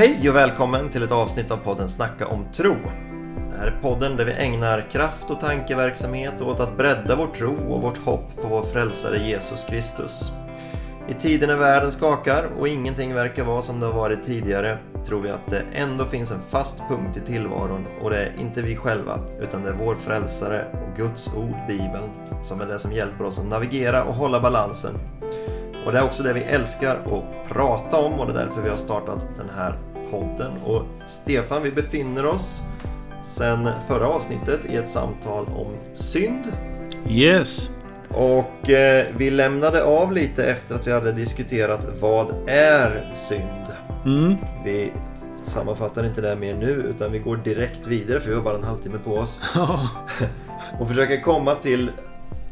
Hej och välkommen till ett avsnitt av podden Snacka om tro. Det här är podden där vi ägnar kraft och tankeverksamhet åt att bredda vår tro och vårt hopp på vår frälsare Jesus Kristus. I tider när världen skakar och ingenting verkar vara som det har varit tidigare tror vi att det ändå finns en fast punkt i tillvaron och det är inte vi själva utan det är vår frälsare och Guds ord, Bibeln, som är det som hjälper oss att navigera och hålla balansen. Och det är också det vi älskar att prata om och det är därför vi har startat den här podden. Och Stefan, vi befinner oss sedan förra avsnittet i ett samtal om synd. Yes. Och eh, vi lämnade av lite efter att vi hade diskuterat vad är synd? Mm. Vi sammanfattar inte det mer nu utan vi går direkt vidare för vi har bara en halvtimme på oss. och försöker komma till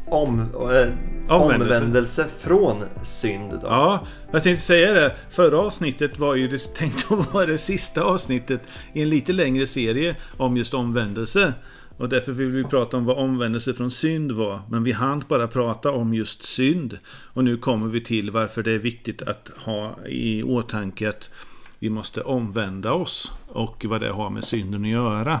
om, eh, Omvändelse. omvändelse från synd. Då. Ja, jag tänkte säga det. Förra avsnittet var ju det, tänkt att vara det sista avsnittet i en lite längre serie om just omvändelse. Och därför vill vi prata om vad omvändelse från synd var. Men vi hann bara prata om just synd. Och nu kommer vi till varför det är viktigt att ha i åtanke att vi måste omvända oss. Och vad det har med synden att göra.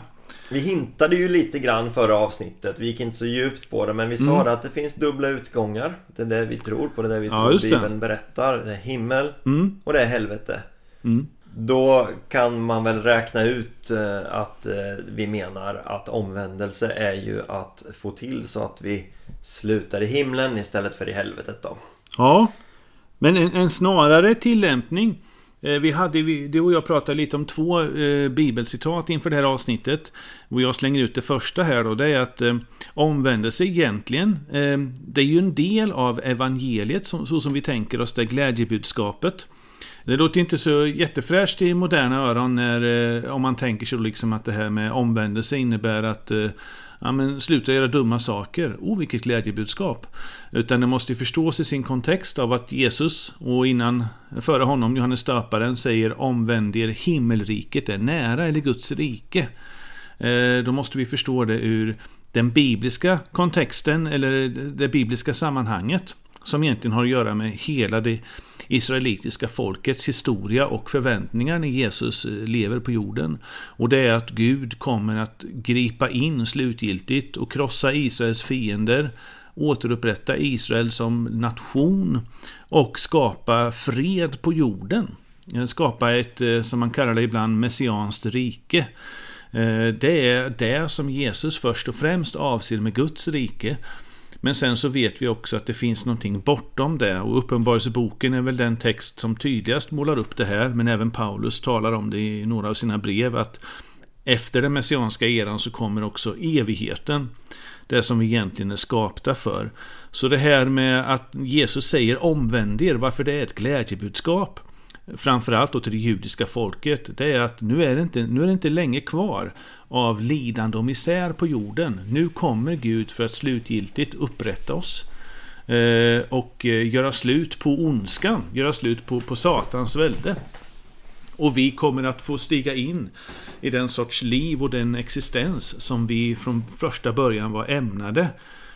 Vi hintade ju lite grann förra avsnittet. Vi gick inte så djupt på det. Men vi sa Mm. det att det finns dubbla utgångar. Det är det vi tror på. Det är det vi Ja, tror. Bibeln berättar. Det är himmel Mm. och det är helvete. Mm. Då kan man väl räkna ut eh, att eh, vi menar att omvändelse är ju att få till så att vi slutar i himlen istället för i helvetet då. Ja, men en, en snarare tillämpning. Eh, vi hade, du och jag pratade lite om två eh, bibelcitat inför det här avsnittet. Och jag slänger ut det första här då. Det är att eh, omvändelse egentligen, eh, det är ju en del av evangeliet så, som vi tänker oss det glädjebudskapet. Det låter inte så jättefräscht i moderna öron när, om man tänker sig liksom att det här med omvändelse innebär att ja, men sluta göra dumma saker. Oh, vilket glädjebudskap. Utan det måste ju förstås i sin kontext av att Jesus och innan, före honom, Johannes döparen säger omvänd er, himmelriket är nära, eller Guds rike. Eh, Då måste vi förstå det ur den bibliska kontexten eller det bibliska sammanhanget. Som egentligen har att göra med hela det israelitiska folkets historia och förväntningar när Jesus eh, lever på jorden. Och det är att Gud kommer att gripa in slutgiltigt och krossa Israels fiender återupprätta Israel som nation och skapa fred på jorden. Eh, skapa ett, eh, som man kallar det ibland, messianskt rike. Det är det som Jesus först och främst avser med Guds rike. Men sen så vet vi också att det finns någonting bortom det och Uppenbarelseboken är väl den text som tydligast målar upp det här men även Paulus talar om det i några av sina brev att efter den messianska eran så kommer också evigheten. Det som vi egentligen är skapta för. Så det här med att Jesus säger omvänd er, varför det är ett glädjebudskap framförallt då till det judiska folket, det är att nu är det inte, nu är det inte länge kvar av lidande och misär på jorden. Nu kommer Gud för att slutgiltigt upprätta oss eh, och eh, göra slut på ondskan, göra slut på, på Satans välde. Och vi kommer att få stiga in i den sorts liv och den existens som vi från första början var ämnade,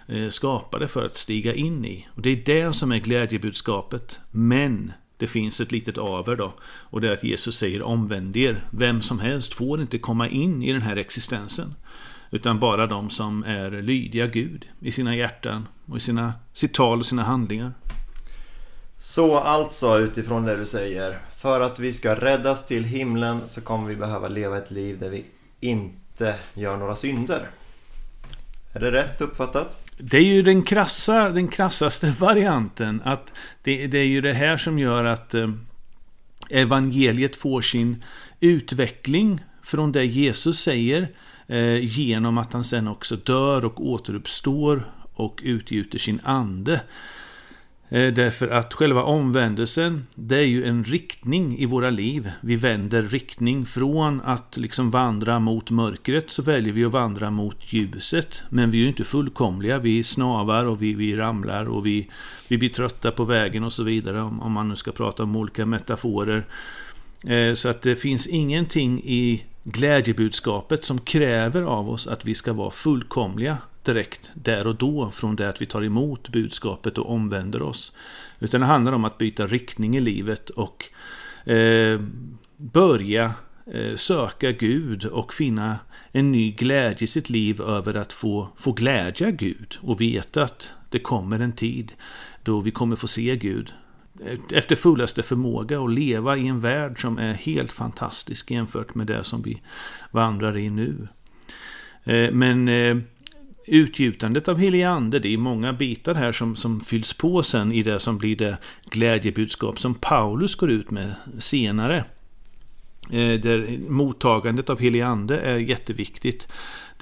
eh, skapade för att stiga in i. Och det är det som är glädjebudskapet. Men det finns ett litet aver då. Och det är att Jesus säger omvänd er. Vem som helst får inte komma in i den här existensen. Utan bara de som är lydiga Gud i sina hjärtan och i sina, sitt tal och sina handlingar. Så alltså utifrån det du säger. För att vi ska räddas till himlen så kommer vi behöva leva ett liv där vi inte gör några synder. Är det rätt uppfattat? Det är ju den, krassa, den krassaste varianten. Att det, det är ju det här som gör att eh, evangeliet får sin utveckling från det Jesus säger eh, genom att han sen också dör och återuppstår och utgjuter sin ande. Eh, därför att själva omvändelsen, det är ju en riktning i våra liv. Vi vänder riktning från att liksom vandra mot mörkret så väljer vi att vandra mot ljuset. Men vi är ju inte fullkomliga. Vi snavar och vi, vi ramlar och vi, vi blir trötta på vägen och så vidare. Om, om man nu ska prata om olika metaforer. Eh, så att det finns ingenting i glädjebudskapet som kräver av oss att vi ska vara fullkomliga direkt där och då från det att vi tar emot budskapet och omvänder oss. Utan det handlar om att byta riktning i livet och eh, börja eh, söka Gud och finna en ny glädje i sitt liv över att få, få glädja Gud och veta att det kommer en tid då vi kommer få se Gud eh, efter fullaste förmåga och leva i en värld som är helt fantastisk jämfört med det som vi vandrar i nu. Eh, men eh, utgjutandet av helig ande, det är många bitar här som, som fylls på sen i det som blir det glädjebudskap som Paulus går ut med senare. Eh, där mottagandet av helig ande är jätteviktigt.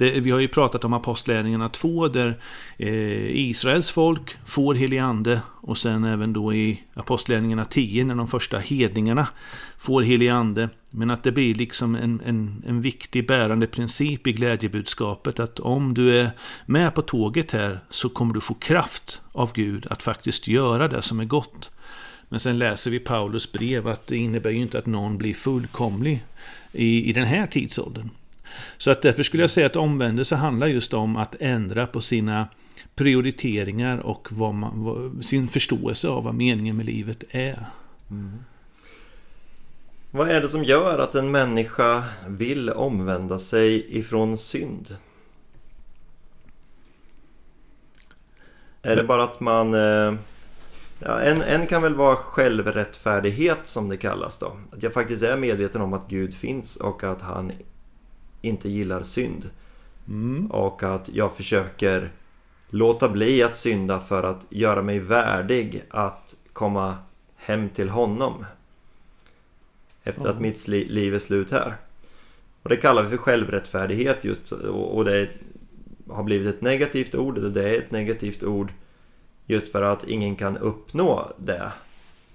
Det, vi har ju pratat om Apostlagärningarna 2 där eh, Israels folk får helig ande och sen även då i Apostlagärningarna 10 när de första hedningarna får helig ande. Men att det blir liksom en, en, en viktig bärande princip i glädjebudskapet att om du är med på tåget här så kommer du få kraft av Gud att faktiskt göra det som är gott. Men sen läser vi Paulus brev att det innebär ju inte att någon blir fullkomlig i, i den här tidsåldern. Så att därför skulle jag säga att omvändelse handlar just om att ändra på sina prioriteringar och vad man, vad, sin förståelse av vad meningen med livet är. Mm. Vad är det som gör att en människa vill omvända sig ifrån synd? Är det bara att man... Eh, ja, en, en kan väl vara självrättfärdighet som det kallas då. Att jag faktiskt är medveten om att Gud finns och att han inte gillar synd. Mm. Och att jag försöker låta bli att synda för att göra mig värdig att komma hem till honom. Efter mm. att mitt liv är slut här. Och det kallar vi för självrättfärdighet just och det har blivit ett negativt ord. Det är ett negativt ord just för att ingen kan uppnå det.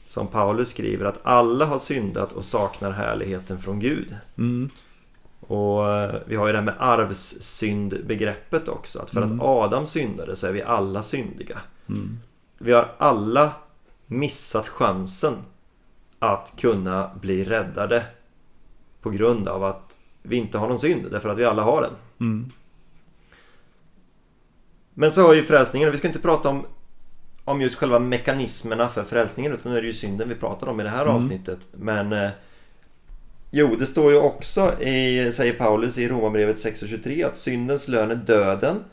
Som Paulus skriver att alla har syndat och saknar härligheten från Gud. Mm. Och eh, vi har ju det här med arvssyndbegreppet också. Att för mm. att Adam syndade så är vi alla syndiga. Mm. Vi har alla missat chansen att kunna bli räddade. På grund av att vi inte har någon synd. Därför att vi alla har den. Mm. Men så har ju frälsningen, och vi ska inte prata om, om just själva mekanismerna för frälsningen. Utan nu är det ju synden vi pratar om i det här mm. avsnittet. Men eh, Jo, det står ju också i, säger Paulus i Romarbrevet 6.23 att syndens lön är döden. Mm.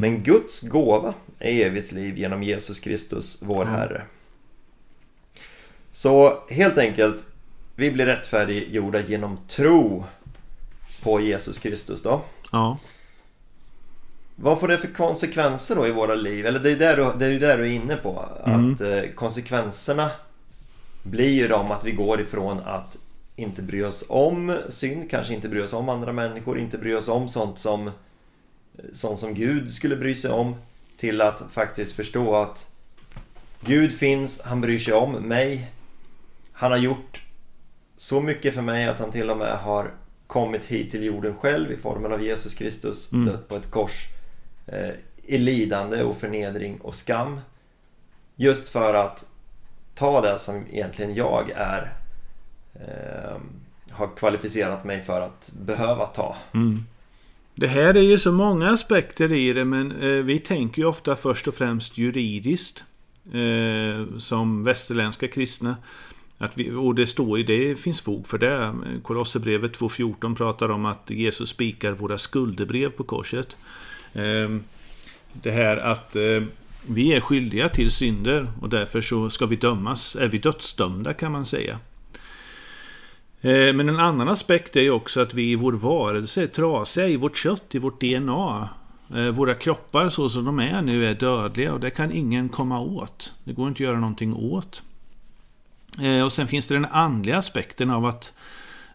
Men Guds gåva är evigt liv genom Jesus Kristus, vår mm. Herre. Så helt enkelt, vi blir rättfärdiggjorda genom tro på Jesus Kristus då. Ja. Vad får det för konsekvenser då i våra liv? Eller det är där du, det är där du är inne på. Mm. Att eh, konsekvenserna blir ju de att vi går ifrån att inte bry oss om synd, kanske inte bry oss om andra människor, inte bry oss om sånt som, sånt som Gud skulle bry sig om. Till att faktiskt förstå att Gud finns, han bryr sig om mig. Han har gjort så mycket för mig att han till och med har kommit hit till jorden själv i formen av Jesus Kristus, mm. dött på ett kors eh, i lidande och förnedring och skam. Just för att ta det som egentligen jag är eh, har kvalificerat mig för att behöva ta. Mm. Det här är ju så många aspekter i det men eh, vi tänker ju ofta först och främst juridiskt. Eh, som västerländska kristna. Att vi, och det står ju, det finns fog för det. Kolosserbrevet 2.14 pratar om att Jesus spikar våra skuldebrev på korset. Eh, det här att eh, vi är skyldiga till synder och därför så ska vi dömas. Är vi dödsdömda kan man säga. Eh, men en annan aspekt är ju också att vi i vår varelse är trasiga i vårt kött, i vårt DNA. Eh, våra kroppar så som de är nu är dödliga och det kan ingen komma åt. Det går inte att göra någonting åt. Eh, och sen finns det den andliga aspekten av att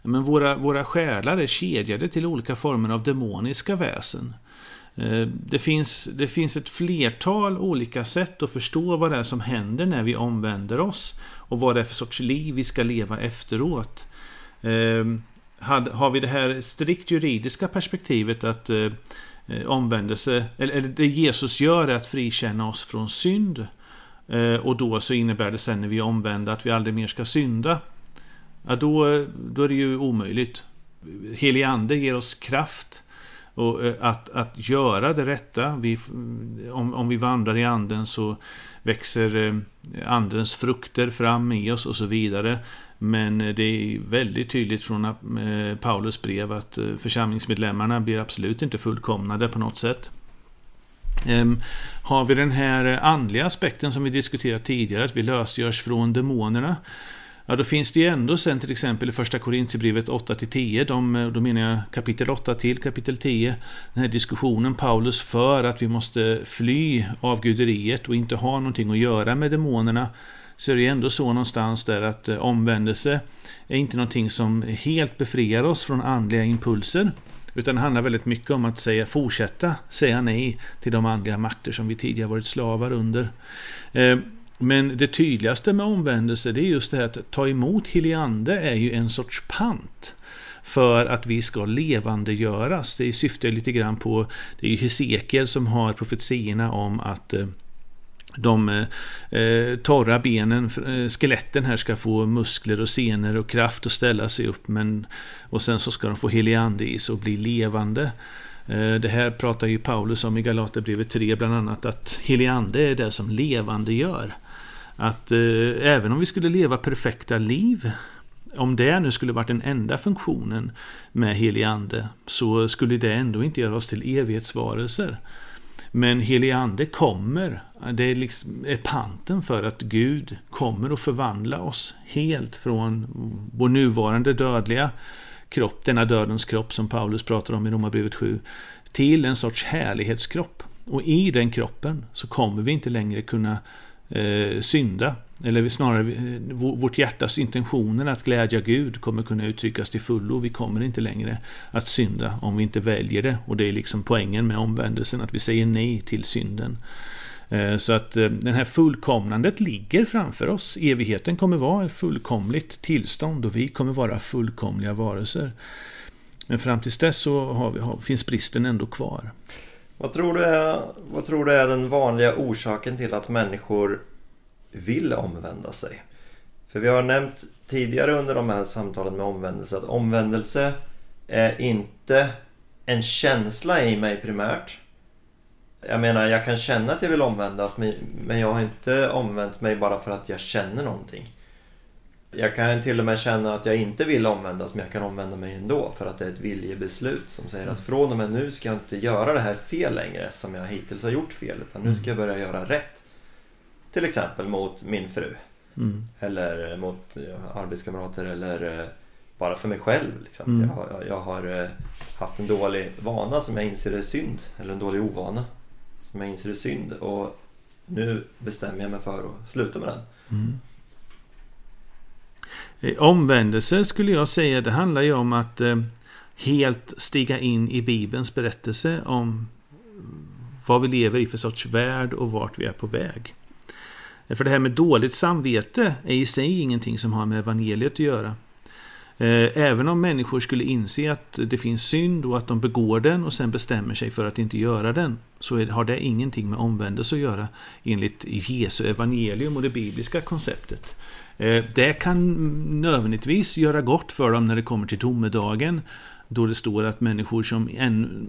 men våra, våra själar är kedjade till olika former av demoniska väsen. Det finns, det finns ett flertal olika sätt att förstå vad det är som händer när vi omvänder oss och vad det är för sorts liv vi ska leva efteråt. Ehm, har vi det här strikt juridiska perspektivet att eh, eh, omvändelse, eller, eller det Jesus gör är att frikänna oss från synd. Eh, och då så innebär det sen när vi är omvända att vi aldrig mer ska synda. Ja, då, då är det ju omöjligt. Helig Ande ger oss kraft Och eh, att, att göra det rätta, vi, om, om vi vandrar i anden så växer eh, andens frukter fram i oss och så vidare. Men eh, det är väldigt tydligt från eh, Paulus brev att eh, församlingsmedlemmarna blir absolut inte fullkomnade på något sätt. Ehm, har vi den här andliga aspekten som vi diskuterat tidigare, att vi lösgörs från demonerna. Ja, då finns det ju ändå sen till exempel i första Korintierbrevet 8-10, de, då menar jag kapitel 8 till kapitel 10, den här diskussionen Paulus för att vi måste fly avguderiet och inte ha någonting att göra med demonerna så är det ändå så någonstans där att eh, omvändelse är inte någonting som helt befriar oss från andliga impulser. Utan det handlar väldigt mycket om att säga, fortsätta säga nej till de andliga makter som vi tidigare varit slavar under. Eh, men det tydligaste med omvändelse det är just det här att ta emot heliande är ju en sorts pant för att vi ska levandegöras. Det syftar lite grann på, det är ju Hesekiel som har profetierna om att eh, de eh, torra benen, eh, skeletten här ska få muskler och senor och kraft att ställa sig upp. Men, och sen så ska de få helig ande i sig och bli levande. Eh, det här pratar ju Paulus om i Galaterbrevet 3 bland annat, att helig ande är det som levande gör. Att eh, även om vi skulle leva perfekta liv, om det nu skulle varit den enda funktionen med helig ande, så skulle det ändå inte göra oss till evighetsvarelser. Men helig ande kommer, det är, liksom, är panten för att Gud kommer att förvandla oss helt från vår nuvarande dödliga kropp, denna dödens kropp som Paulus pratar om i Romarbrevet 7, till en sorts härlighetskropp. Och i den kroppen så kommer vi inte längre kunna eh, synda. Eller snarare, eh, vårt hjärtas intentioner att glädja Gud kommer kunna uttryckas till fullo. Vi kommer inte längre att synda om vi inte väljer det. Och det är liksom poängen med omvändelsen, att vi säger nej till synden. Eh, så att eh, det här fullkomnandet ligger framför oss. Evigheten kommer vara ett fullkomligt tillstånd och vi kommer vara fullkomliga varelser. Men fram tills dess så har vi, finns bristen ändå kvar. Vad tror, du är, vad tror du är den vanliga orsaken till att människor vill omvända sig? För vi har nämnt tidigare under de här samtalen med omvändelse att omvändelse är inte en känsla i mig primärt. Jag menar, jag kan känna att jag vill omvändas men jag har inte omvänt mig bara för att jag känner någonting. Jag kan till och med känna att jag inte vill omvändas men jag kan omvända mig ändå för att det är ett viljebeslut som säger att från och med nu ska jag inte göra det här fel längre som jag hittills har gjort fel utan nu ska jag börja göra rätt. Till exempel mot min fru. Mm. Eller mot arbetskamrater eller eh, bara för mig själv. Liksom. Mm. Jag, jag, har eh, haft en dålig vana som jag inser är synd. Eller en dålig ovana som jag inser är synd. Och nu bestämmer jag mig för att sluta med den. Mm. Eh, omvändelse skulle jag säga, det handlar ju om att eh, helt stiga in i Bibelns berättelse om vad vi lever i för sorts värld och vart vi är på väg. Eh, för det här med dåligt samvete är i sig ingenting som har med evangeliet att göra. Eh, även om människor skulle inse att det finns synd och att de begår den och sen bestämmer sig för att inte göra den, så har det ingenting med omvändelse att göra enligt Jesu evangelium och det bibliska konceptet. Eh, det kan nödvändigtvis göra gott för dem när det kommer till domedagen, då det står att människor som,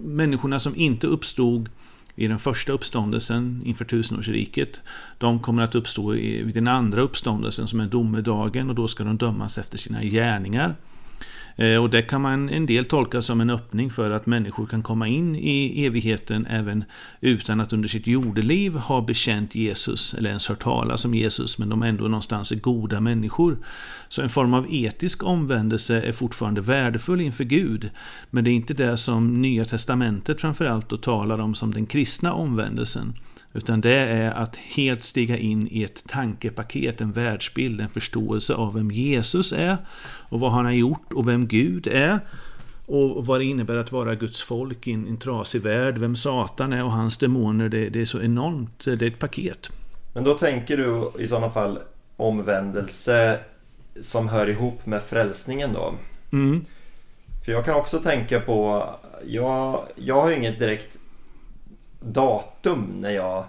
människorna som inte uppstod i den första uppståndelsen inför tusenårsriket. De kommer att uppstå vid den andra uppståndelsen som är domedagen och då ska de dömas efter sina gärningar. Eh, och det kan man en del tolka som en öppning för att människor kan komma in i evigheten även utan att under sitt jordeliv ha bekänt Jesus eller ens hört talas om Jesus, men de ändå någonstans är goda människor. Så en form av etisk omvändelse är fortfarande värdefull inför Gud, men det är inte det som Nya Testamentet framförallt då talar om som den kristna omvändelsen. Utan det är att helt stiga in i ett tankepaket, en världsbild, en förståelse av vem Jesus är och vad han har gjort och vem Gud är. Och vad det innebär att vara Guds folk i en, en trasig värld, vem Satan är och hans demoner. Det, det är så enormt, det är ett paket. Men då tänker du i sådana fall omvändelse som hör ihop med frälsningen då? Mm. För jag kan också tänka på, jag, jag har inget direkt datum när jag,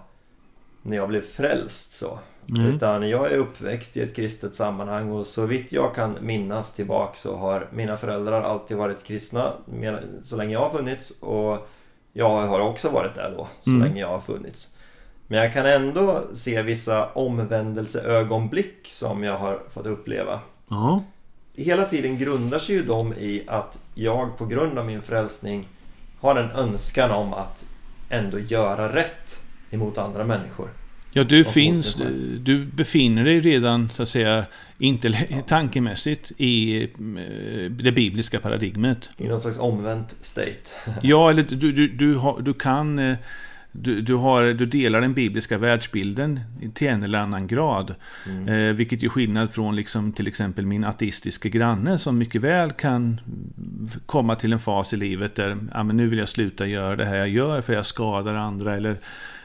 när jag blev frälst. så. Mm. Utan jag är uppväxt i ett kristet sammanhang och så vitt jag kan minnas tillbaks så har mina föräldrar alltid varit kristna så länge jag har funnits och jag har också varit där då så mm. länge jag har funnits. Men jag kan ändå se vissa omvändelseögonblick som jag har fått uppleva. Ja. Hela tiden grundar sig ju de i att jag på grund av min frälsning har en önskan om att ändå göra rätt emot andra människor. Ja, du finns, du befinner dig redan så att säga inte tankemässigt i eh, det bibliska paradigmet. I något slags omvänt state. ja, eller du, du, du, har, du kan eh, du, du, har, du delar den bibliska världsbilden till en eller annan grad. Mm. Eh, vilket är skillnad från liksom, till exempel min ateistiska granne som mycket väl kan komma till en fas i livet där ah, men nu vill jag sluta göra det här jag gör för jag skadar andra. Eller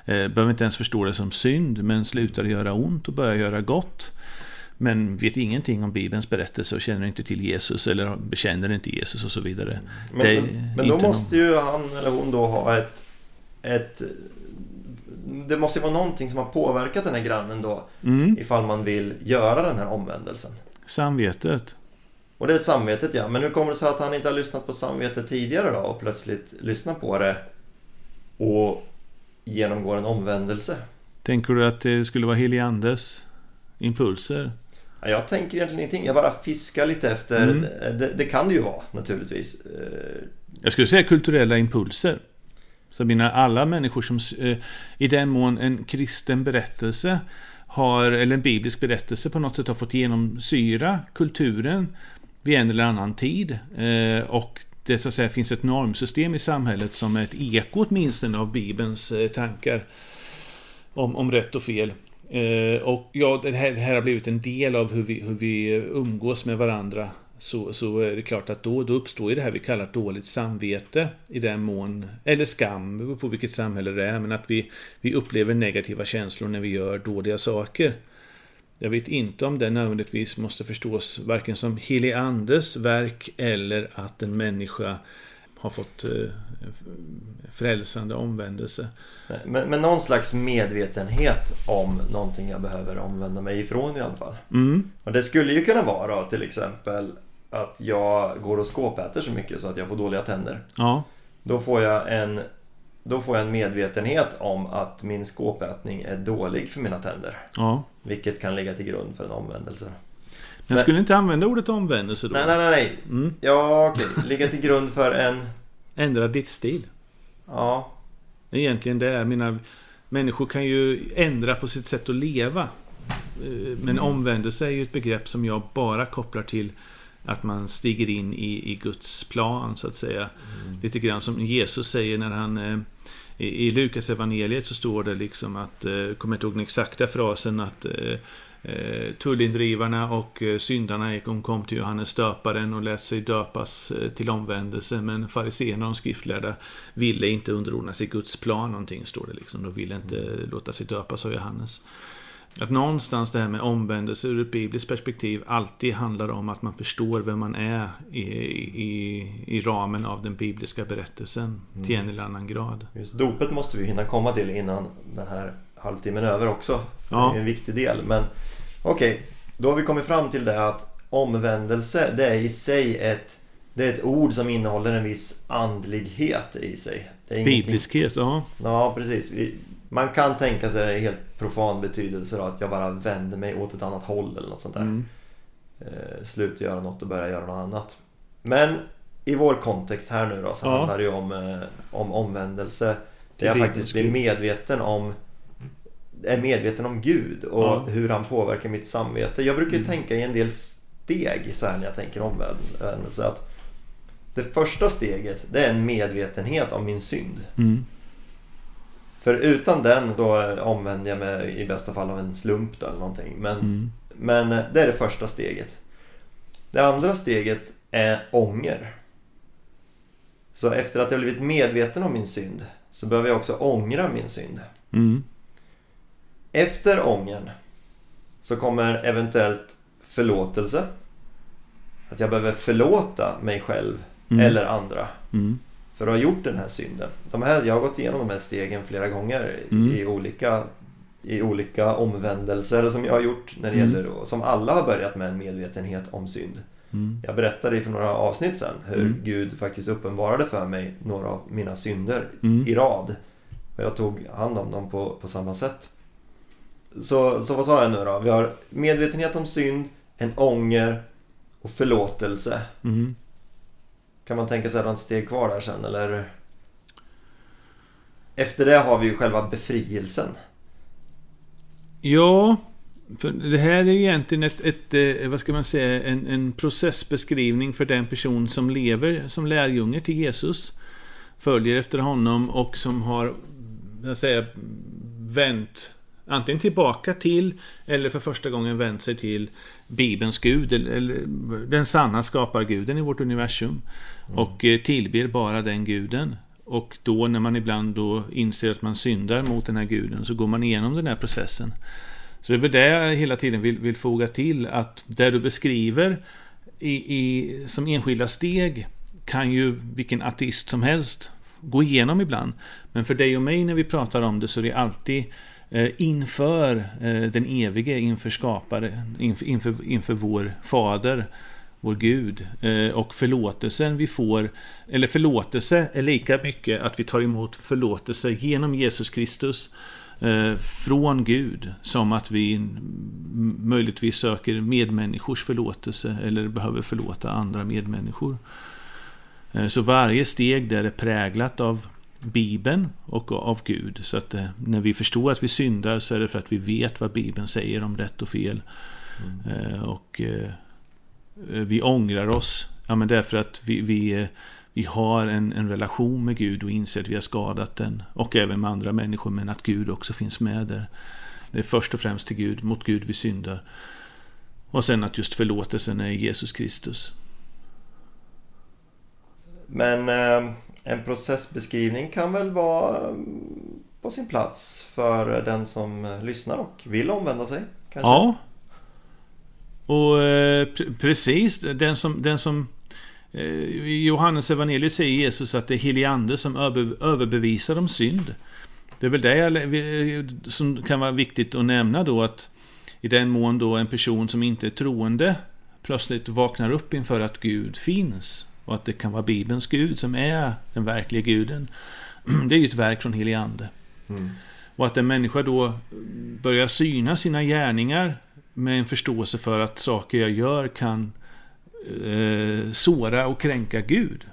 eh, behöver inte ens förstå det som synd men slutar göra ont och börjar göra gott. Men vet ingenting om Bibelns berättelse och känner inte till Jesus eller bekänner inte Jesus och så vidare. Men, men, men då måste någon... ju han eller hon då ha ett ett det måste ju vara någonting som har påverkat den här grannen då. Mm. Ifall man vill göra den här omvändelsen. Samvetet. Och det är samvetet ja. Men hur kommer det sig att han inte har lyssnat på samvetet tidigare då och plötsligt lyssnar på det och genomgår en omvändelse? Tänker du att det skulle vara Heliandes impulser? Ja, jag tänker egentligen ingenting. Jag bara fiskar lite efter. Mm. Det, det, kan det ju vara naturligtvis. Jag skulle säga kulturella impulser. Så menar, alla människor som eh, i den mån en kristen berättelse har, eller en biblisk berättelse på något sätt har fått genomsyra kulturen vid en eller annan tid. Eh, och det så att säga finns ett normsystem i samhället som är ett eko åtminstone av Bibelns eh, tankar om, om rätt och fel. och ja, det här, det här har blivit en del av hur vi, hur vi umgås med varandra så, så är det klart att då, då uppstår det här vi kallar dåligt samvete i den mån, eller skam, på vilket samhälle det är, men att vi, vi upplever negativa känslor när vi gör dåliga saker. Jag vet inte om det nödvändigtvis måste förstås varken som helig andes verk eller att en människa har fått eh, frälsande omvändelse. Men, men någon slags medvetenhet om någonting jag behöver omvända mig ifrån i alla fall. Mm. Och det skulle ju kunna vara till exempel att jag går och skåpäter så mycket så att jag får dåliga tänder. Ja. Då får jag en då får jag en medvetenhet om att min skåpätning är dålig för mina tänder. Ja. Vilket kan ligga till grund för en omvändelse. Men jag skulle inte använda ordet omvändelse då? Nej, nej, nej. nej. Mm. Ja, okej. Okay. Ligga till grund för en... Ändrad livsstil. Ja. Egentligen det är mina... Människor kan ju ändra på sitt sätt att leva. Eh, men mm. omvändelse är ju ett begrepp som jag bara kopplar till att man stiger in i, i Guds plan så att säga. Mm. Lite grann som Jesus säger när han eh, i, i Lukas evangeliet så står det liksom att, eh, kommer inte ihåg den exakta frasen, att eh tullindrivarna och syndarna kom till Johannes döparen och lät sig döpas till omvändelse men fariséerna och de skriftlärda ville inte underordna sig Guds plan någonting står det liksom. De ville inte mm. låta sig döpas av Johannes. Att någonstans det här med omvändelse ur ett bibliskt perspektiv alltid handlar om att man förstår vem man är i, i, i ramen av den bibliska berättelsen mm. till en eller annan grad. Just dopet måste vi hinna komma till innan den här halvtimmen är över också. Ja. Det är en viktig del. Men okej, okay, då har vi kommit fram till det att omvändelse det är i sig ett det är ett ord som innehåller en viss andlighet i sig. Bibliskhet, ja. Ja, precis. Vi, man kan tänka sig en helt profan betydelse då, att jag bara vänder mig åt ett annat håll eller något sånt där. Mm. Eh, slutar göra något och börjar göra något annat. Men i vår kontext här nu då så ja. handlar det ju om, eh, om omvändelse. Där jag faktiskt blir medveten om är medveten om Gud och ja. hur han påverkar mitt samvete. Jag brukar mm. tänka i en del steg så här när jag tänker omvändelse. Att det första steget det är en medvetenhet om min synd. Mm. För utan den då omvänder jag mig i bästa fall av en slump då, eller någonting. Men, mm. men det är det första steget. Det andra steget är ånger. Så efter att jag blivit medveten om min synd så behöver jag också ångra min synd. Mm. Efter ångern så kommer eventuellt förlåtelse. Att jag behöver förlåta mig själv mm. eller andra. Mm för att ha gjort den här synden. De här, jag har gått igenom de här stegen flera gånger mm. i olika i olika omvändelser som jag har gjort när det Mm. gäller, och som alla har börjat med en medvetenhet om synd. Mm. Jag berättade för några avsnitt sen hur Mm. Gud faktiskt uppenbarade för mig några av mina synder Mm. i rad. Och jag tog hand om dem på, på samma sätt. Så, så vad sa jag nu då? Vi har medvetenhet om synd, en ånger och förlåtelse. Mm. Kan man tänka sig något steg kvar där sen eller? Efter det har vi ju själva befrielsen. Ja, för det här är ju egentligen ett, ett eh, vad ska man säga, en, en processbeskrivning för den person som lever som lärjunge till Jesus. Följer efter honom och som har, jag säga, vänt antingen tillbaka till eller för första gången vänt sig till Bibelns Gud, eller, den sanna skaparguden i vårt universum. Och eh, tillber bara den guden. Och då när man ibland då inser att man syndar mot den här guden så går man igenom den här processen. Så det är väl det jag hela tiden vill, vill foga till att det du beskriver i, i, som enskilda steg kan ju vilken ateist som helst gå igenom ibland. Men för dig och mig när vi pratar om det så är det alltid Eh, inför eh, den evige, inför skaparen, inför, inför, inför vår fader, vår Gud. Eh, och förlåtelsen vi får, eller förlåtelse är lika mycket att vi tar emot förlåtelse genom Jesus Kristus från Gud som att vi möjligtvis söker medmänniskors förlåtelse eller behöver förlåta andra medmänniskor. Så varje steg där är präglat av Bibeln och av Gud. Så att eh, när vi förstår att vi syndar så är det för att vi vet vad Bibeln säger om rätt och fel. Eh, Och eh, vi ångrar oss. Ja, men därför att vi, vi, vi har en, en relation med Gud och inser att vi har skadat den. Och även med andra människor, men att Gud också finns med där. Det är först och främst till Gud, mot Gud vi syndar. Och sen att just förlåtelsen är Jesus Kristus. Men eh, en processbeskrivning kan väl vara mm, på sin plats för den som eh, lyssnar och vill omvända sig? Kanske? Ja. Och eh, pre- precis, den som, den som eh, i Johannes evangeliet säger Jesus att det är helig ande som över, överbevisar om synd. Det är väl det jag, eh, som kan vara viktigt att nämna då att i den mån då en person som inte är troende plötsligt vaknar upp inför att Gud finns och att det kan vara Bibelns Gud som är den verkliga guden. Det är ju ett verk från helig ande. Mm. Och att en människa då börjar syna sina gärningar med en förståelse för att saker jag gör kan eh, såra och kränka Gud.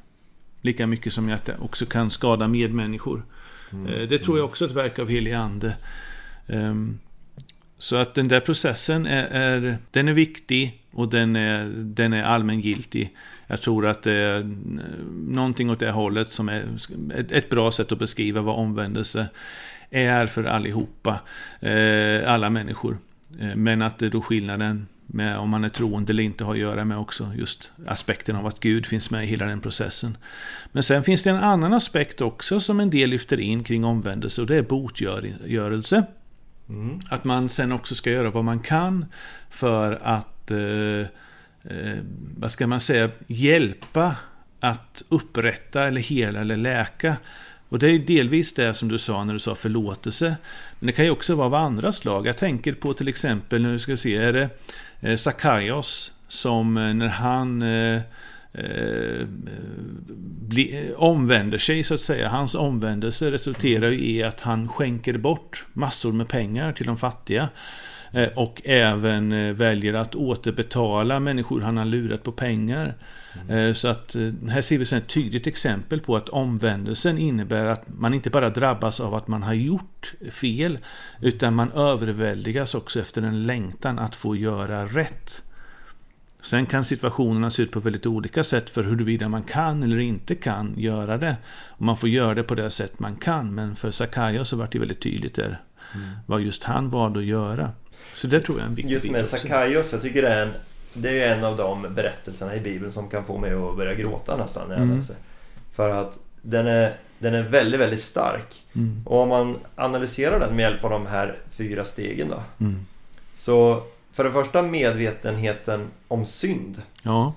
Lika mycket som att det också kan skada medmänniskor. Eh, det tror jag också är ett verk av helig ande. Ehm, så att den där processen är, är, den är viktig och den är, den är allmängiltig. Jag tror att det är någonting åt det hållet som är ett, ett bra sätt att beskriva vad omvändelse är för allihopa, eh, alla människor. Eh, men att det då skillnaden med om man är troende eller inte har att göra med också just aspekten av att Gud finns med i hela den processen. Men sen finns det en annan aspekt också som en del lyfter in kring omvändelse och det är botgörelse. Mm. Att man sen också ska göra vad man kan för att, eh, eh, vad ska man säga, hjälpa att upprätta eller hela eller läka. Och det är delvis det som du sa när du sa förlåtelse. Men det kan ju också vara av andra slag. Jag tänker på till exempel, nu ska vi se, är det eh, Sakaios som eh, när han eh, eh, bli, omvänder sig så att säga. Hans omvändelse resulterar ju i att han skänker bort massor med pengar till de fattiga. Eh, Och även eh, väljer att återbetala människor han har lurat på pengar. Eh, Så att eh, här ser vi ett tydligt exempel på att omvändelsen innebär att man inte bara drabbas av att man har gjort fel, utan man överväldigas också efter en längtan att få göra rätt. Sen kan situationerna se ut på väldigt olika sätt för huruvida man kan eller inte kan göra det. Och man får göra det på det sätt man kan, men för Sakai så var det väldigt tydligt där vad just han valde att göra. Så det tror jag är en viktig Just med. Sakaios, jag tycker det är en Det är en av de berättelserna i Bibeln som kan få mig att börja gråta nästan när jag Mm. läser. För att den är, den är väldigt, väldigt stark. Mm. Och om man analyserar den med hjälp av de här fyra stegen då. Mm. Så för det första medvetenheten om synd. Ja.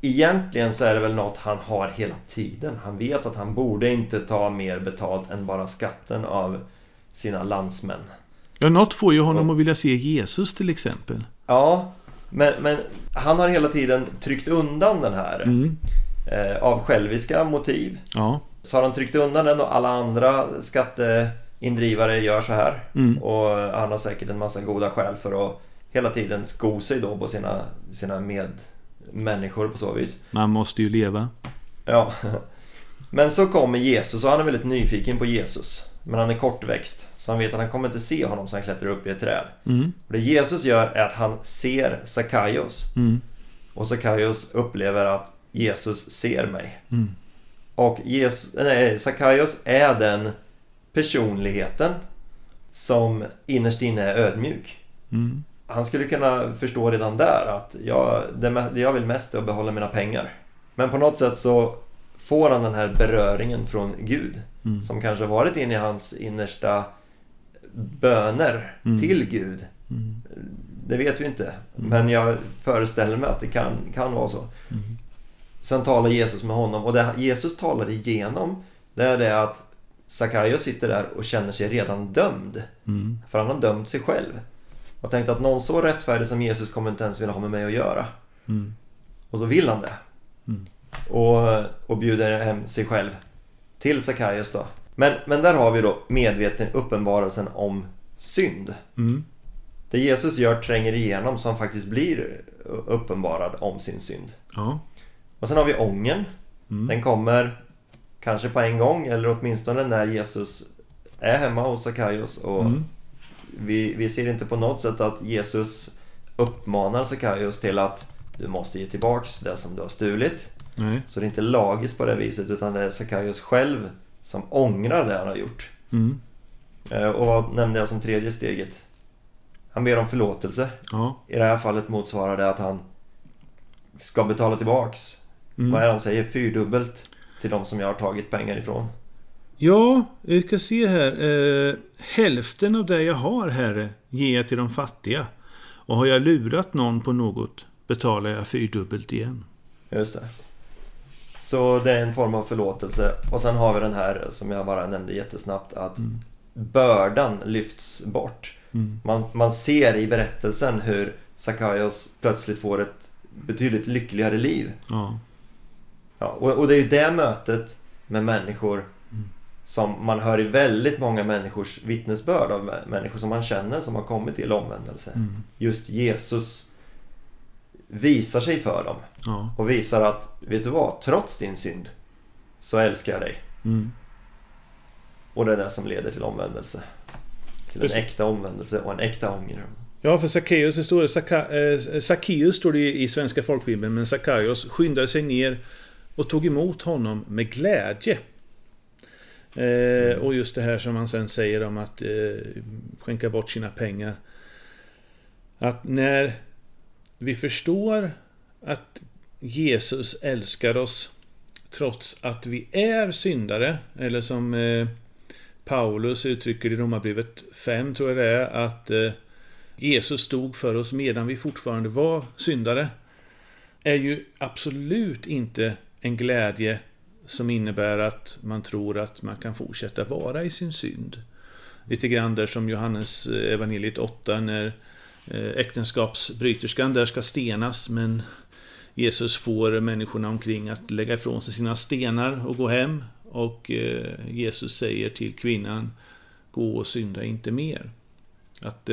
Egentligen så är det väl något han har hela tiden. Han vet att han borde inte ta mer betalt än bara skatten av sina landsmän. Ja, något får ju honom att vilja se Jesus till exempel. Ja, men, men han har hela tiden tryckt undan den här Mm. eh, av själviska motiv. Ja. Så har han tryckt undan den och alla andra skatteindrivare gör så här. Mm. Och han har säkert en massa goda skäl för att hela tiden sko sig då på sina, sina medmänniskor på så vis. Man måste ju leva. Ja. Men så kommer Jesus och han är väldigt nyfiken på Jesus. Men han är kortväxt. Så han vet att han kommer inte se honom så han klättrar upp i ett träd. Mm. Och det Jesus gör är att han ser Sackaios. Mm. Och Sackaios upplever att Jesus ser mig. Mm. Och Jesus, nej, Sackaios är den personligheten som innerst inne är ödmjuk. Mm. Han skulle kunna förstå redan där att jag, det, jag vill mest är att behålla mina pengar. Men på något sätt så får han den här beröringen från Gud. Mm. Som kanske varit inne i hans innersta böner Mm. till Gud. Mm. Det vet vi inte. Men jag föreställer mig att det kan, kan vara så. Mm. Sen talar Jesus med honom och det Jesus talar igenom det är det att Sackaios sitter där och känner sig redan dömd. Mm. För han har dömt sig själv. Och tänkte att någon så rättfärdig som Jesus kommer inte ens vilja ha med mig att göra. Mm. Och så vill han det. Mm. Och, och bjuder hem sig själv till Sackaios då. Men, men där har vi då medveten uppenbarelsen om synd. Mm. Det Jesus gör tränger igenom så han faktiskt blir uppenbarad om sin synd. Ja. Och sen har vi ången. Mm. Den kommer kanske på en gång eller åtminstone när Jesus är hemma hos Sackaios. Och Mm. Vi, vi ser inte på något sätt att Jesus uppmanar Sackaios till att du måste ge tillbaks det som du har stulit. Nej. Så det är inte lagiskt på det viset utan det är Sackaios själv som ångrar det han har gjort. Mm. Eh, Och vad nämnde jag som tredje steget? Han ber om förlåtelse. Ja. I det här fallet motsvarar det att han ska betala tillbaks. Mm. Vad är det han säger? Fyrdubbelt till de som jag har tagit pengar ifrån. Ja, vi ska se här. Eh, hälften av det jag har, Herre, ger jag till de fattiga. Och har jag lurat någon på något betalar jag fyrdubbelt igen. Just det. Så det är en form av förlåtelse. Och sen har vi den här som jag bara nämnde jättesnabbt att Mm. bördan lyfts bort. Mm. Man, man ser i berättelsen hur Sackaios plötsligt får ett betydligt lyckligare liv. Ja. Ja, och, och det är ju det mötet med människor. Som man hör i väldigt många människors vittnesbörd av mä- människor som man känner som har kommit till omvändelse. Mm. Just Jesus visar sig för dem Ja. och visar att, vet du vad, trots din synd så älskar jag dig. Mm. Och det är det som leder till omvändelse. Till en äkta omvändelse och en äkta ånger. Ja, för Sackeus, det, Zacka- eh, Sackeus står det i Svenska folkbibeln, men Sackaios skyndade sig ner och tog emot honom med glädje. Eh, och just det här som han sen säger om att eh, skänka bort sina pengar. Att när vi förstår att Jesus älskar oss trots att vi är syndare, eller som eh, Paulus uttrycker i Romarbrevet 5, tror jag det är, att eh, Jesus stod för oss medan vi fortfarande var syndare, är ju absolut inte en glädje som innebär att man tror att man kan fortsätta vara i sin synd. Lite grann där som Johannes eh, evangeliet 8 när eh, äktenskapsbryterskan där ska stenas men Jesus får människorna omkring att lägga ifrån sig sina stenar och gå hem och eh, Jesus säger till kvinnan Gå och synda inte mer. Att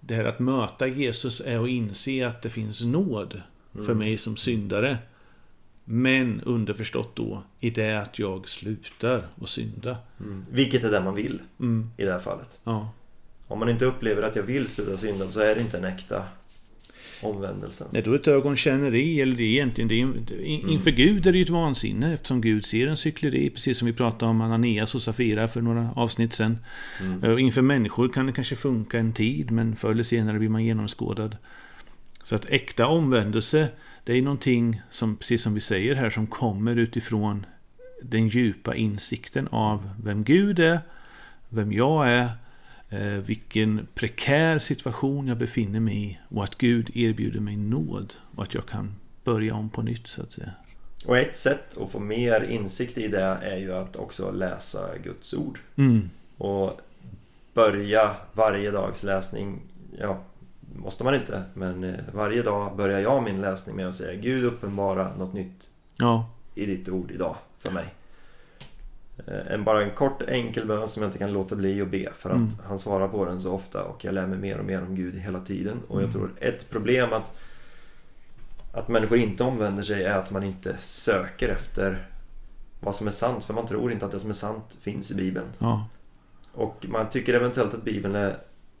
det här att möta Jesus är att inse att det finns nåd för mig som syndare. Men underförstått då i det att jag slutar att synda. Mm. Vilket är det man vill Mm, i det här fallet. ja. Om man inte upplever att jag vill sluta synda så är det inte en äkta omvändelse. Nej, då är det ett ögonkänneri, eller det är egentligen, det är, in- inför Gud är det ju ett vansinne eftersom Gud ser en cykleri, precis som vi pratade om Ananias och Safira för några avsnitt sen. Mm. Och inför människor kan det kanske funka en tid, men förr eller senare blir man genomskådad. Så att äkta omvändelse, det är någonting som, precis som vi säger här, som kommer utifrån den djupa insikten av vem Gud är, vem jag är, eh, vilken prekär situation jag befinner mig i och att Gud erbjuder mig nåd och att jag kan börja om på nytt, så att säga. Och ett sätt att få mer insikt i det är ju att också läsa Guds ord. Mm, Och börja varje dags läsning, ja, måste man inte, men eh, varje dag börjar jag min läsning med att säga Gud uppenbara något nytt Ja. i ditt ord idag för mig. Eh, En, bara en kort enkel bön som jag inte kan låta bli att be för att Mm. han svarar på den så ofta och jag lär mig mer och mer om Gud hela tiden. Och jag Mm. tror ett problem att, att människor inte omvänder sig är att man inte söker efter vad som är sant. För man tror inte att det som är sant finns i Bibeln. Ja. Och man tycker eventuellt att Bibeln är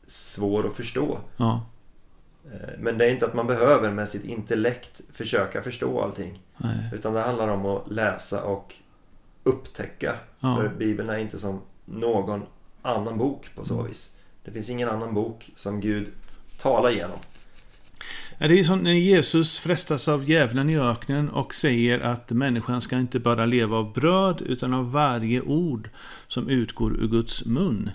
svår att förstå. Ja. Eh, Men det är inte att man behöver med sitt intellekt försöka förstå allting. Nej. Utan det handlar om att läsa och upptäcka. Ja. För Bibeln är inte som någon annan bok på så Mm. vis. Det finns ingen annan bok som Gud talar genom. Ja, det är som när Jesus frestas av djävulen i öknen och säger att människan ska inte bara leva av bröd utan av varje ord som utgår ur Guds mun.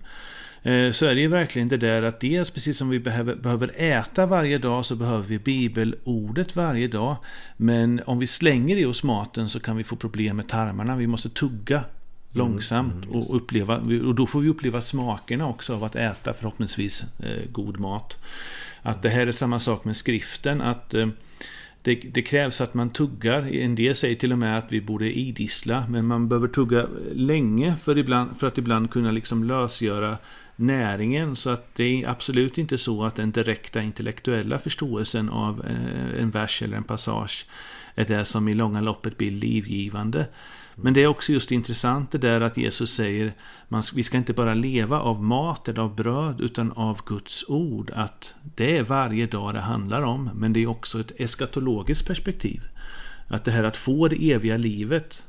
Eh, Så är det ju verkligen det där att dels precis som vi behöver, behöver äta varje dag så behöver vi bibelordet varje dag. Men om vi slänger i oss maten så kan vi få problem med tarmarna. Vi måste tugga långsamt mm, och uppleva, och då får vi uppleva smakerna också av att äta förhoppningsvis eh, god mat. Att det här är samma sak med skriften, att eh, det, det krävs att man tuggar. En del säger till och med att vi borde idissla, men man behöver tugga länge för, ibland, för att ibland kunna liksom lösgöra näringen. Så att det är absolut inte så att den direkta intellektuella förståelsen av eh, en vers eller en passage är det som i långa loppet blir livgivande. Men det är också just intressant det där att Jesus säger man, vi ska inte bara leva av mat eller av bröd utan av Guds ord. Att det är varje dag det handlar om, men det är också ett eskatologiskt perspektiv. Att det här att få det eviga livet,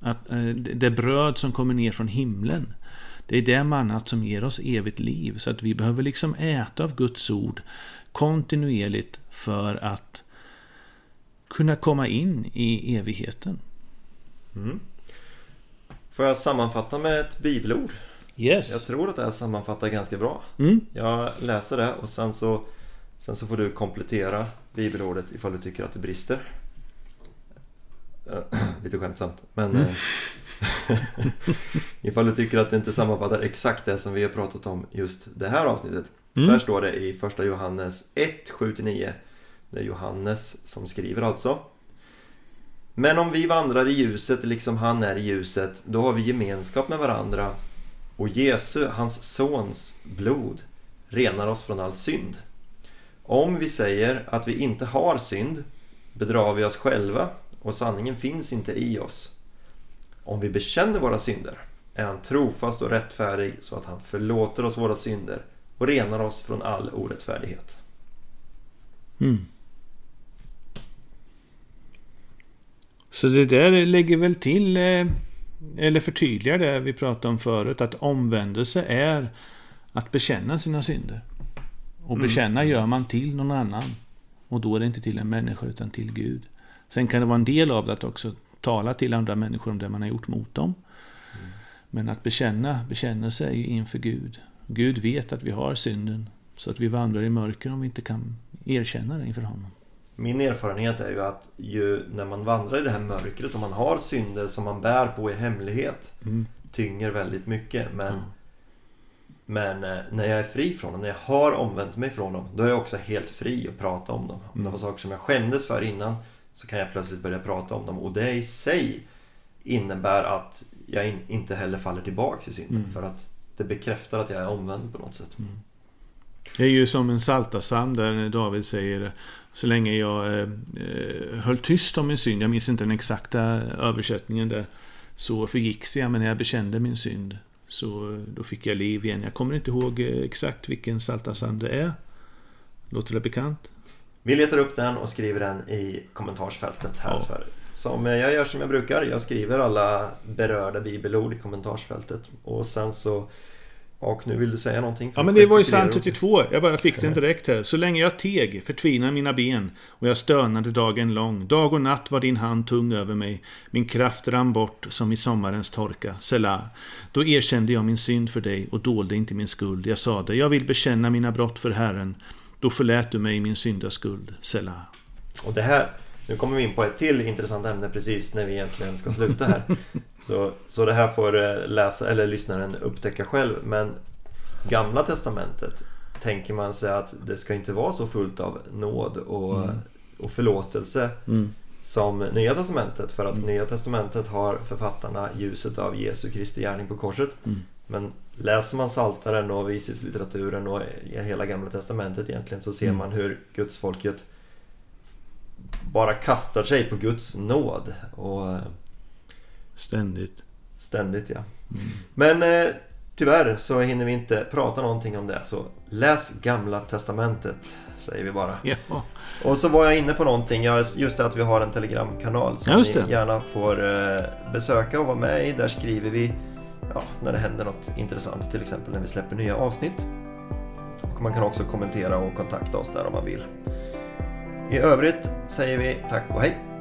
att, eh, det bröd som kommer ner från himlen, det är det mannat som ger oss evigt liv. Så att vi behöver liksom äta av Guds ord kontinuerligt för att kunna komma in i evigheten. Mm. Får jag sammanfatta med ett bibelord? Yes. Jag tror att det här sammanfattar ganska bra. Mm. Jag läser det och sen så, sen så får du komplettera bibelordet ifall du tycker att det brister. Eh, Lite skämtsamt. Men Mm. ifall du tycker att det inte sammanfattar exakt det som vi har pratat om just det här avsnittet. Mm. Så här står det i första Johannes 1, 7-9. Det är Johannes som skriver alltså. Men om vi vandrar i ljuset liksom han är i ljuset, då har vi gemenskap med varandra och Jesu, hans sons blod, renar oss från all synd. Om vi säger att vi inte har synd bedrar vi oss själva och sanningen finns inte i oss. Om vi bekänner våra synder är han trofast och rättfärdig så att han förlåter oss våra synder och renar oss från all orättfärdighet. Mm. Så det där lägger väl till, eh, eller förtydligar det vi pratade om förut, att omvändelse är att bekänna sina synder. Och Mm. bekänna gör man till någon annan. Och då är det inte till en människa utan till Gud. Sen kan det vara en del av det att också tala till andra människor om det man har gjort mot dem. Men att bekänna, bekännelse är ju inför Gud. Gud vet att vi har synden. Så att vi vandrar i mörker om vi inte kan erkänna det inför honom. Min erfarenhet är ju att ju när man vandrar i det här mörkret och man har synder som man bär på i hemlighet tynger väldigt mycket. Men, Mm. men eh, när jag är fri från dem, när jag har omvänt mig från dem, då är jag också helt fri att prata om dem. Om det var saker som jag skämdes för innan så kan jag plötsligt börja prata om dem. Och det i sig innebär att jag in, inte heller faller tillbaks i synden. Mm. För att det bekräftar att jag är omvänd på något sätt. Det är ju som en saltasam där David säger Så länge jag eh, eh, höll tyst om min synd, jag minns inte den exakta översättningen där Så förgicks jag, men när jag bekände min synd Så eh, då fick jag liv igen. Jag kommer inte ihåg eh, exakt vilken saltasam det är. Låter det bekant? Vi letar upp den och skriver den i kommentarsfältet här. Ja. För som jag gör som jag brukar. Jag skriver alla berörda bibelord i kommentarsfältet. Och sen så... Och nu vill du säga någonting? Ja men det var ju psalm du? 32. Jag bara fick den direkt här. Så länge jag teg förtvinar mina ben och jag stönade dagen lång. Dag och natt var din hand tung över mig. Min kraft rann bort som i sommarens torka. Selah. Då erkände jag min synd för dig och dolde inte min skuld. Jag sade, jag vill bekänna mina brott för Herren. Då förlät du mig min syndaskuld. Selah. Och det här, nu kommer vi in på ett till intressant ämne precis när vi egentligen ska sluta här. så, så det här får eh, läsa eller lyssnaren upptäcka själv. Men Gamla Testamentet tänker man sig att det ska inte vara så fullt av nåd och, Mm. och förlåtelse Mm. som Nya Testamentet. För att Nya Testamentet har författarna ljuset av Jesu Kristi gärning på korset. Men läser man Saltaren och vishetslitteraturen och hela Gamla Testamentet egentligen så ser Mm. man hur Guds folket bara kastar sig på Guds nåd. Och Ständigt. ständigt ja. Mm. Men eh, tyvärr så hinner vi inte prata någonting om det. Så läs Gamla Testamentet säger vi bara. Ja. Och så var jag inne på någonting, just det att vi har en telegramkanal som Ja, ni gärna får eh, besöka och vara med i. Där skriver vi ja, när det händer något intressant, till exempel när vi släpper nya avsnitt. Och man kan också kommentera och kontakta oss där om man vill. I övrigt säger vi tack och hej!